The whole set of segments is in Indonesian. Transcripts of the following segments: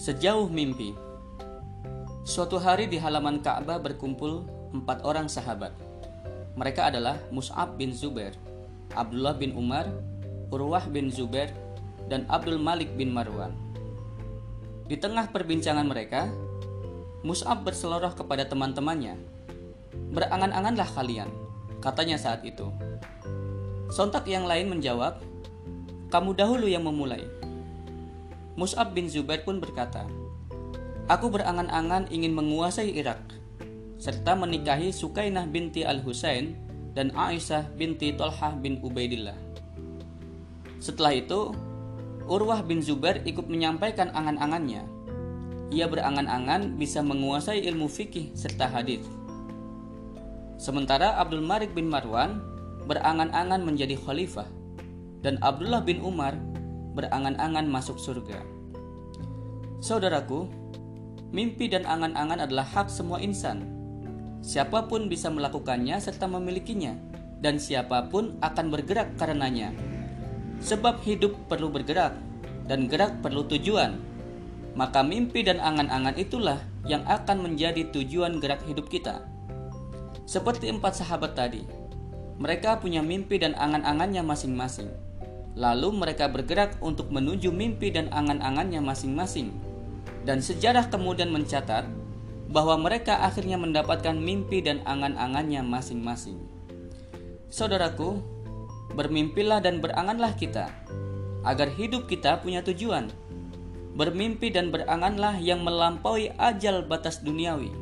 Sejauh mimpi. Suatu hari di halaman Ka'bah berkumpul empat orang sahabat. Mereka adalah Mus'ab bin Zubair, Abdullah bin Umar, Urwah bin Zubair, dan Abdul Malik bin Marwan. Di tengah perbincangan mereka, Mus'ab berseloroh kepada teman-temannya. Berangan-anganlah kalian, katanya saat itu. Sontak yang lain menjawab, kamu dahulu yang memulai. Mus'ab bin Zubair pun berkata, Aku berangan-angan ingin menguasai Irak, serta menikahi Sukainah binti Al-Husain dan Aisyah binti Tolhah bin Ubaidillah. Setelah itu, Urwah bin Zubair ikut menyampaikan angan-angannya. Ia berangan-angan bisa menguasai ilmu fikih serta hadis. Sementara Abdul Malik bin Marwan berangan-angan menjadi khalifah dan Abdullah bin Umar berangan-angan masuk surga. Saudaraku, mimpi dan angan-angan adalah hak semua insan. Siapa pun bisa melakukannya serta memilikinya, dan siapa pun akan bergerak karenanya. Sebab hidup perlu bergerak, dan gerak perlu tujuan. Maka mimpi dan angan-angan itulah yang akan menjadi tujuan gerak hidup kita. Seperti empat sahabat tadi, mereka punya mimpi dan angan-angannya masing-masing Lalu mereka bergerak untuk menuju mimpi dan angan-angannya masing-masing. Dan sejarah kemudian mencatat bahwa mereka akhirnya mendapatkan mimpi dan angan-angannya masing-masing. Saudaraku, bermimpilah dan beranganlah kita agar hidup kita punya tujuan. Bermimpi dan beranganlah yang melampaui ajal batas duniawi.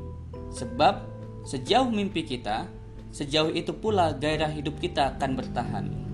Sebab sejauh mimpi kita, sejauh itu pula gairah hidup kita akan bertahan.